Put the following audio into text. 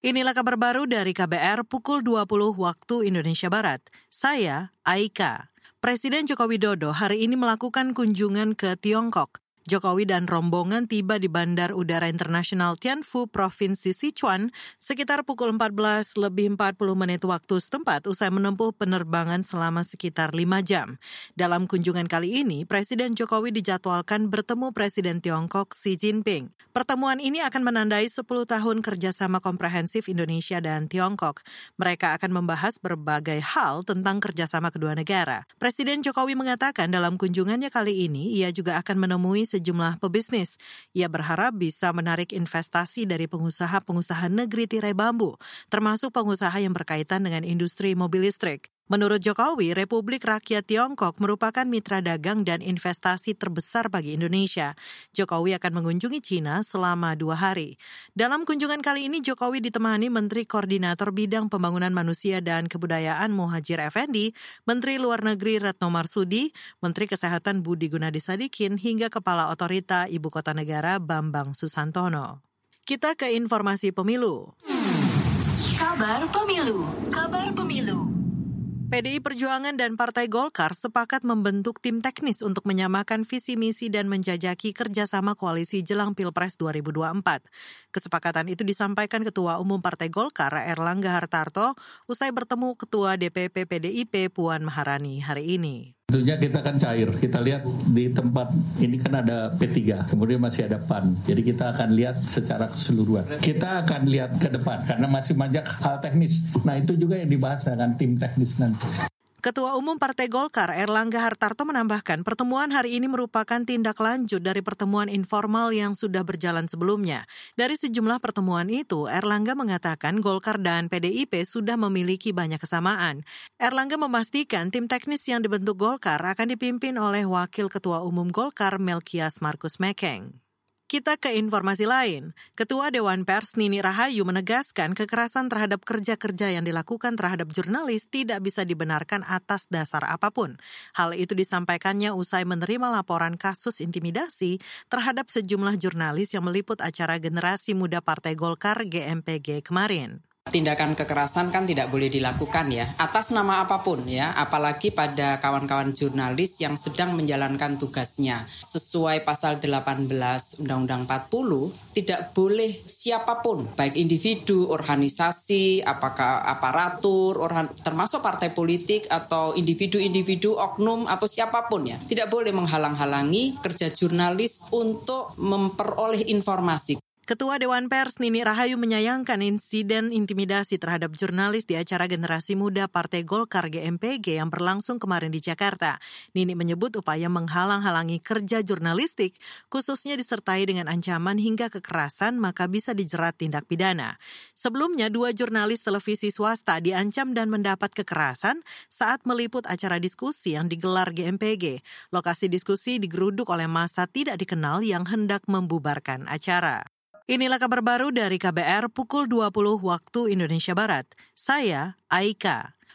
Inilah kabar baru dari KBR pukul 20 waktu Indonesia Barat. Saya Aika. Presiden Joko Widodo hari ini melakukan kunjungan ke Tiongkok. Jokowi dan rombongan tiba di Bandar Udara Internasional Tianfu, Provinsi Sichuan, sekitar pukul 14 lebih 40 menit waktu setempat usai menempuh penerbangan selama sekitar 5 jam. Dalam kunjungan kali ini, Presiden Jokowi dijadwalkan bertemu Presiden Tiongkok Xi Jinping. Pertemuan ini akan menandai 10 tahun kerjasama komprehensif Indonesia dan Tiongkok. Mereka akan membahas berbagai hal tentang kerjasama kedua negara. Presiden Jokowi mengatakan dalam kunjungannya kali ini, ia juga akan menemui sejumlah pebisnis. Ia berharap bisa menarik investasi dari pengusaha-pengusaha negeri tirai bambu, termasuk pengusaha yang berkaitan dengan industri mobil listrik. Menurut Jokowi, Republik Rakyat Tiongkok merupakan mitra dagang dan investasi terbesar bagi Indonesia. Jokowi akan mengunjungi Cina selama dua hari. Dalam kunjungan kali ini, Jokowi ditemani Menteri Koordinator Bidang Pembangunan Manusia dan Kebudayaan Muhajir Effendi, Menteri Luar Negeri Retno Marsudi, Menteri Kesehatan Budi Gunadi Sadikin, hingga Kepala Otorita Ibu Kota Negara Bambang Susantono. Kita ke informasi pemilu. Kabar Pemilu. Kabar Pemilu. PDI Perjuangan dan Partai Golkar sepakat membentuk tim teknis untuk menyamakan visi misi dan menjajaki kerjasama koalisi jelang Pilpres 2024. Kesepakatan itu disampaikan Ketua Umum Partai Golkar Erlangga Hartarto usai bertemu Ketua DPP PDIP Puan Maharani hari ini. Tentunya kita akan cair. Kita lihat di tempat ini kan ada P3, kemudian masih ada PAN. Jadi kita akan lihat secara keseluruhan. Kita akan lihat ke depan karena masih banyak hal teknis. Nah itu juga yang dibahas dengan tim teknis nanti. Ketua Umum Partai Golkar Erlangga Hartarto menambahkan pertemuan hari ini merupakan tindak lanjut dari pertemuan informal yang sudah berjalan sebelumnya. Dari sejumlah pertemuan itu, Erlangga mengatakan Golkar dan PDIP sudah memiliki banyak kesamaan. Erlangga memastikan tim teknis yang dibentuk Golkar akan dipimpin oleh Wakil Ketua Umum Golkar Melkias Markus Mekeng. Kita ke informasi lain. Ketua Dewan Pers Nini Rahayu menegaskan kekerasan terhadap kerja-kerja yang dilakukan terhadap jurnalis tidak bisa dibenarkan atas dasar apa pun. Hal itu disampaikannya usai menerima laporan kasus intimidasi terhadap sejumlah jurnalis yang meliput acara generasi muda Partai Golkar GMPG kemarin tindakan kekerasan kan tidak boleh dilakukan ya atas nama apa pun ya apalagi pada kawan-kawan jurnalis yang sedang menjalankan tugasnya. Sesuai pasal 18 Undang-Undang 40 tidak boleh siapa pun baik individu organisasi apakah aparatur termasuk partai politik atau individu-individu oknum atau siapa pun ya tidak boleh menghalang-halangi kerja jurnalis untuk memperoleh informasi Ketua Dewan Pers Nini Rahayu menyayangkan insiden intimidasi terhadap jurnalis di acara generasi muda Partai Golkar GMPG yang berlangsung kemarin di Jakarta. Nini menyebut upaya menghalang-halangi kerja jurnalistik, khususnya disertai dengan ancaman hingga kekerasan, maka bisa dijerat tindak pidana. Sebelumnya, dua jurnalis televisi swasta diancam dan mendapat kekerasan saat meliput acara diskusi yang digelar GMPG. Lokasi diskusi digeruduk oleh masa tidak dikenal yang hendak membubarkan acara. Inilah kabar baru dari KBR pukul 20 waktu Indonesia Barat. Saya Aika.